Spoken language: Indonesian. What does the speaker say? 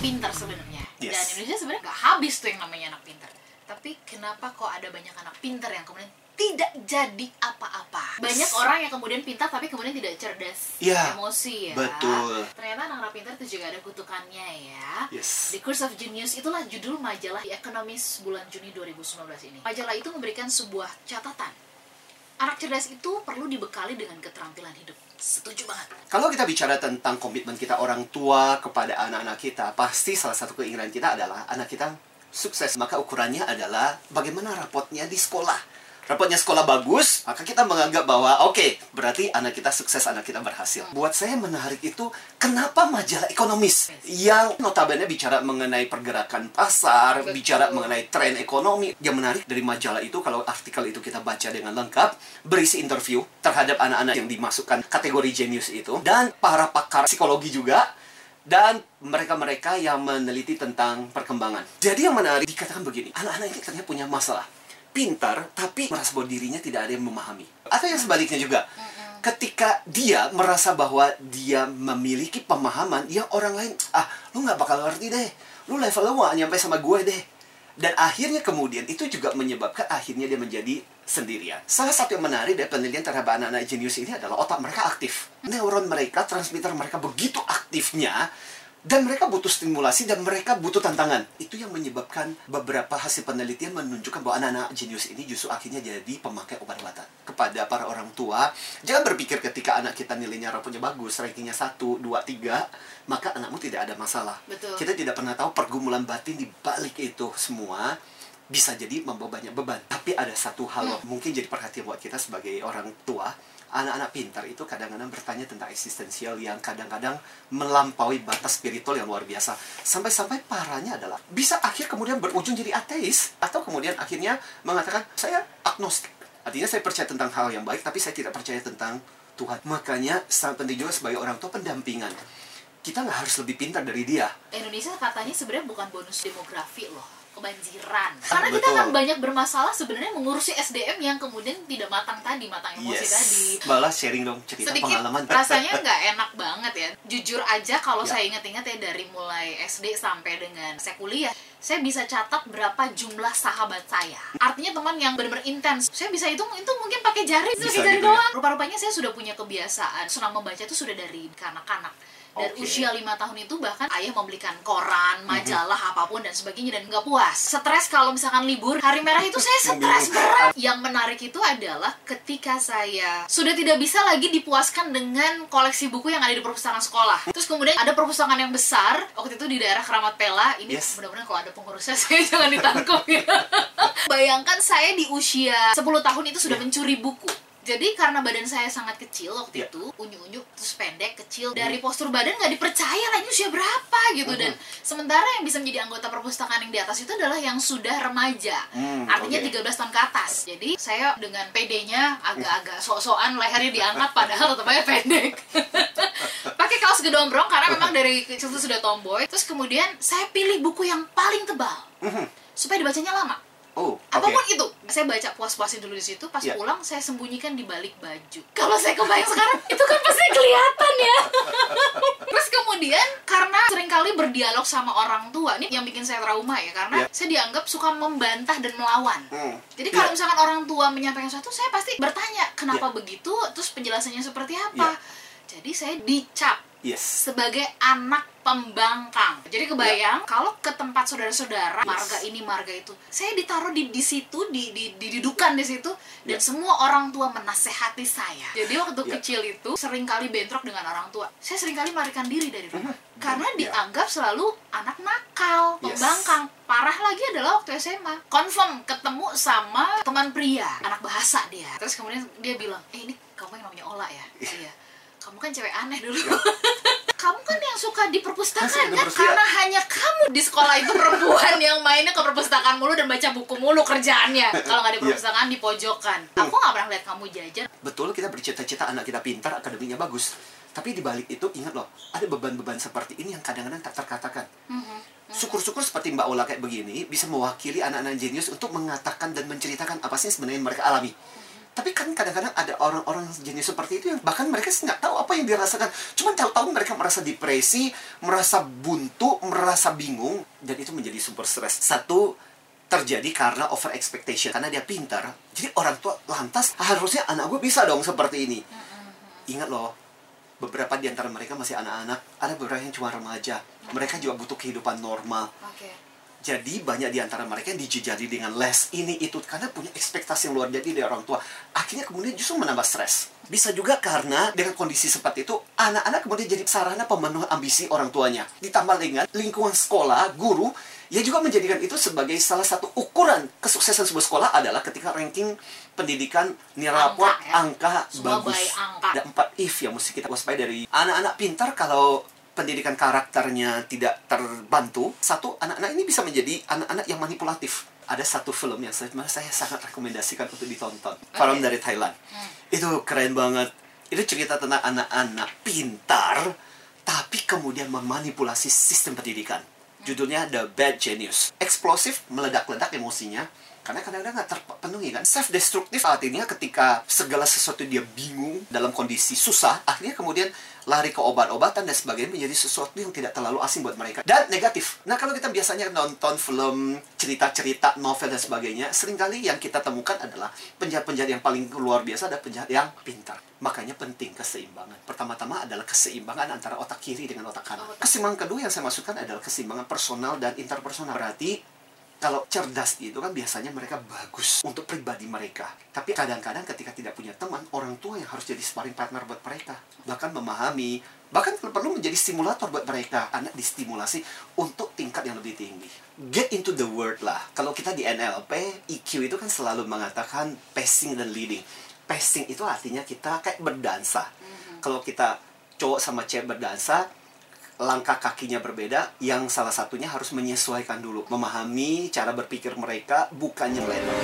pintar sebenarnya Yes. dan Indonesia sebenarnya nggak habis tuh yang namanya anak pintar tapi kenapa kok ada banyak anak pintar yang kemudian tidak jadi apa-apa banyak orang yang kemudian pintar tapi kemudian tidak cerdas Iya, emosi ya betul. ternyata anak-anak pintar itu juga ada kutukannya ya Yes. The Curse of Genius itulah judul majalah The Economist bulan Juni 2019 ini. Majalah itu memberikan sebuah catatan. Anak cerdas itu perlu dibekali dengan keterampilan hidup. Setuju banget. Kalau kita bicara tentang komitmen kita orang tua kepada anak-anak kita, pasti salah satu keinginan kita adalah anak kita sukses. Maka ukurannya adalah bagaimana rapotnya di sekolah. Rapotnya sekolah bagus, maka kita menganggap bahwa oke, berarti anak kita sukses, anak kita berhasil. Buat saya menarik itu, kenapa majalah ekonomis yang notabene bicara mengenai pergerakan pasar, Betul. bicara mengenai tren ekonomi. Yang menarik dari majalah itu, kalau artikel itu kita baca dengan lengkap, berisi interview terhadap anak-anak yang dimasukkan kategori genius itu, dan para pakar psikologi juga, dan mereka-mereka yang meneliti tentang perkembangan. Jadi yang menarik dikatakan begini, anak-anak ini ternyata punya masalah. Pintar, tapi merasa bahwa dirinya tidak ada yang memahami. Atau yang sebaliknya juga, ketika dia merasa bahwa dia memiliki pemahaman yang orang lain, ah, lu nggak bakal ngerti deh. Lu level lu nggak nyampe sama gue deh. Dan akhirnya kemudian itu juga menyebabkan akhirnya dia menjadi sendirian. Salah satu yang menarik dari penelitian terhadap anak-anak jenius ini adalah otak mereka aktif. Neuron mereka, transmitter mereka begitu aktifnya dan mereka butuh stimulasi dan mereka butuh tantangan. Itu yang menyebabkan beberapa hasil penelitian menunjukkan bahwa anak-anak jenius ini justru akhirnya jadi pemakai obat-obatan. Kepada para orang tua, jangan berpikir ketika anak kita nilainya rapotnya bagus, rankingnya 1, 2, 3, maka anakmu tidak ada masalah. Betul. Kita tidak pernah tahu pergumulan batin di balik itu semua bisa jadi membawa banyak beban. Tapi ada satu hal yang mungkin jadi perhatian buat kita sebagai orang tua. Anak-anak pintar itu kadang-kadang bertanya tentang eksistensial yang kadang-kadang melampaui batas spiritual yang luar biasa. Sampai-sampai parahnya adalah bisa akhir kemudian berujung jadi ateis. Atau kemudian akhirnya mengatakan, saya agnostik. Artinya saya percaya tentang hal yang baik, tapi saya tidak percaya tentang Tuhan. Makanya sangat penting juga sebagai orang tua pendampingan. Kita nggak harus lebih pintar dari dia. Indonesia katanya sebenarnya bukan bonus demografi loh kebanjiran. Karena kita akan banyak bermasalah sebenarnya mengurusi SDM yang kemudian tidak matang tadi matang emosi tadi. Malah sharing dong cerita sedikit pengalaman. rasanya nggak enak banget ya. Jujur aja kalau Ya. saya ingat-ingat ya dari mulai SD sampai dengan saya kuliah saya bisa catat berapa jumlah sahabat saya. Artinya teman yang benar-benar intens. Saya bisa hitung itu mungkin pakai jari Bisa pakai jari gitu ya. doang. Rupa-rupanya saya sudah punya kebiasaan. Senang membaca itu sudah dari kanak-kanak dari Oke. usia lima tahun itu bahkan ayah membelikan koran, Mhm. majalah apa pun dan sebagainya dan nggak puas. Stres kalau misalkan libur hari merah itu saya stres berat. Yang menarik itu adalah ketika saya sudah tidak bisa lagi dipuaskan dengan koleksi buku yang ada di perpustakaan sekolah. Terus kemudian ada perpustakaan yang besar waktu itu di daerah Keramat Pela. Ini Yes. mudah-mudahan kalau ada pengurusnya saya jangan ditangkap ya. Bayangkan saya di usia 10 tahun itu sudah Iya. mencuri buku. Jadi karena badan saya sangat kecil waktu Iya. itu, unyu-unyu terus pendek, kecil, dari postur badan nggak dipercaya lah ini usia berapa gitu dan sementara yang bisa menjadi anggota perpustakaan yang di atas itu adalah yang sudah remaja. Hmm, Artinya oke. 13 tahun ke atas. Jadi saya dengan PD-nya agak-agak sok-sokan lehernya diangkat padahal tetap aja pendek. Pakai kaos gedombrong karena memang dari kecil itu sudah tomboy. Terus kemudian saya pilih buku yang paling tebal supaya dibacanya lama. Oh. Apa pun itu, saya baca puas-puasin dulu di situ. Pas Iya. pulang, saya sembunyikan di balik baju. Kalau saya kebayang sekarang, itu kan pasti kelihatan ya. Terus kemudian, karena sering kali berdialog sama orang tua, ini yang bikin saya trauma ya, karena Iya. saya dianggap suka membantah dan melawan. Hmm. Jadi kalau Iya. misalkan orang tua menyampaikan sesuatu, saya pasti bertanya kenapa begitu, terus penjelasannya seperti apa. Jadi saya dicap Yes. sebagai anak pembangkang. Jadi kebayang kalau ke tempat saudara-saudara, marga ini, marga itu, saya ditaruh di di situ, di di didudukan di situ dan Ya. semua orang tua menasehati saya. Jadi waktu Ya. kecil itu sering kali bentrok dengan orang tua. Saya sering kali melarikan diri dari rumah karena Ya. dianggap selalu anak nakal, Yes. pembangkang. Parah lagi adalah waktu SMA. Confirm ketemu sama teman pria, anak bahasa dia. Terus kemudian dia bilang, "Eh, ini kamu yang namanya Ola ya?" Iya. Kamu kan cewek aneh dulu. kamu kan suka di perpustakaan kan perpustakaan. karena hanya kamu di sekolah itu perempuan yang mainnya ke perpustakaan mulu dan baca buku mulu kerjaannya kalau nggak di Iya. perpustakaan di pojokan aku nggak pernah lihat kamu jajan Betul kita bercita-cita anak kita pintar, akademinya bagus. Tapi di balik itu ingat loh, ada beban-beban seperti ini yang kadang-kadang tak terkatakan. Syukur-syukur seperti Mbak Ola kayak begini bisa mewakili anak-anak jenius untuk mengatakan dan menceritakan apa sih sebenarnya yang mereka alami. Tapi kan kadang-kadang ada orang-orang jenis seperti itu yang bahkan mereka nggak tahu apa yang dirasakan. Cuma tahu-tahu mereka merasa depresi merasa buntu merasa bingung dan itu menjadi super stres satu terjadi karena over expectation karena dia pintar. Jadi orang tua lantas harusnya anak gue bisa dong seperti ini. Ingat loh beberapa di antara mereka masih anak-anak ada beberapa yang cuma remaja. Mereka juga butuh kehidupan normal. Jadi banyak di antara mereka yang dijejali dengan les ini itu karena punya ekspektasi yang luar biasa dari orang tua. Akhirnya kemudian justru menambah stres. Bisa juga karena dengan kondisi seperti itu anak-anak kemudian jadi sarana pemenuh ambisi orang tuanya. Ditambah dengan lingkungan sekolah, guru yang juga menjadikan itu sebagai salah satu ukuran kesuksesan sebuah sekolah adalah ketika ranking pendidikan nilai rapor Angka, ya. angka Semua bagus. angka. Ada empat if yang mesti kita waspada dari anak-anak pintar kalau pendidikan karakternya tidak terbantu, satu anak-anak ini bisa menjadi anak-anak yang manipulatif. Ada satu film yang saya, saya sangat rekomendasikan untuk ditonton. Film dari Thailand. Itu keren banget. Itu cerita tentang anak-anak pintar, tapi kemudian memanipulasi sistem pendidikan. Judulnya The Bad Genius. Eksplosif, meledak-ledak emosinya. Karena kadang-kadang nggak terpenuhi kan. Self-destructive artinya ketika segala sesuatu dia bingung dalam kondisi susah, akhirnya kemudian lari ke obat-obatan dan sebagainya menjadi sesuatu yang tidak terlalu asing buat mereka. Dan negatif. Nah kalau kita biasanya nonton film, cerita-cerita, novel dan sebagainya, sering kali yang kita temukan adalah penjahat-penjahat yang paling luar biasa ada penjahat yang pintar. Makanya penting keseimbangan. Pertama-tama adalah keseimbangan antara otak kiri dengan otak kanan. Keseimbangan kedua yang saya masukkan adalah keseimbangan personal dan interpersonal. Berarti kalau cerdas itu kan biasanya mereka bagus untuk pribadi mereka. Tapi kadang-kadang ketika tidak punya teman, orang tua yang harus jadi sparring partner buat mereka. Bahkan memahami, bahkan perlu menjadi stimulator buat mereka. Anak distimulasi untuk tingkat yang lebih tinggi. Get into the word lah. Kalau kita di NLP, EQ itu kan selalu mengatakan pacing dan leading. Pacing itu artinya kita kayak berdansa. Kalau kita cowok sama cewek berdansa, langkah kakinya berbeda yang salah satunya harus menyesuaikan dulu memahami cara berpikir mereka bukannya nyeleweng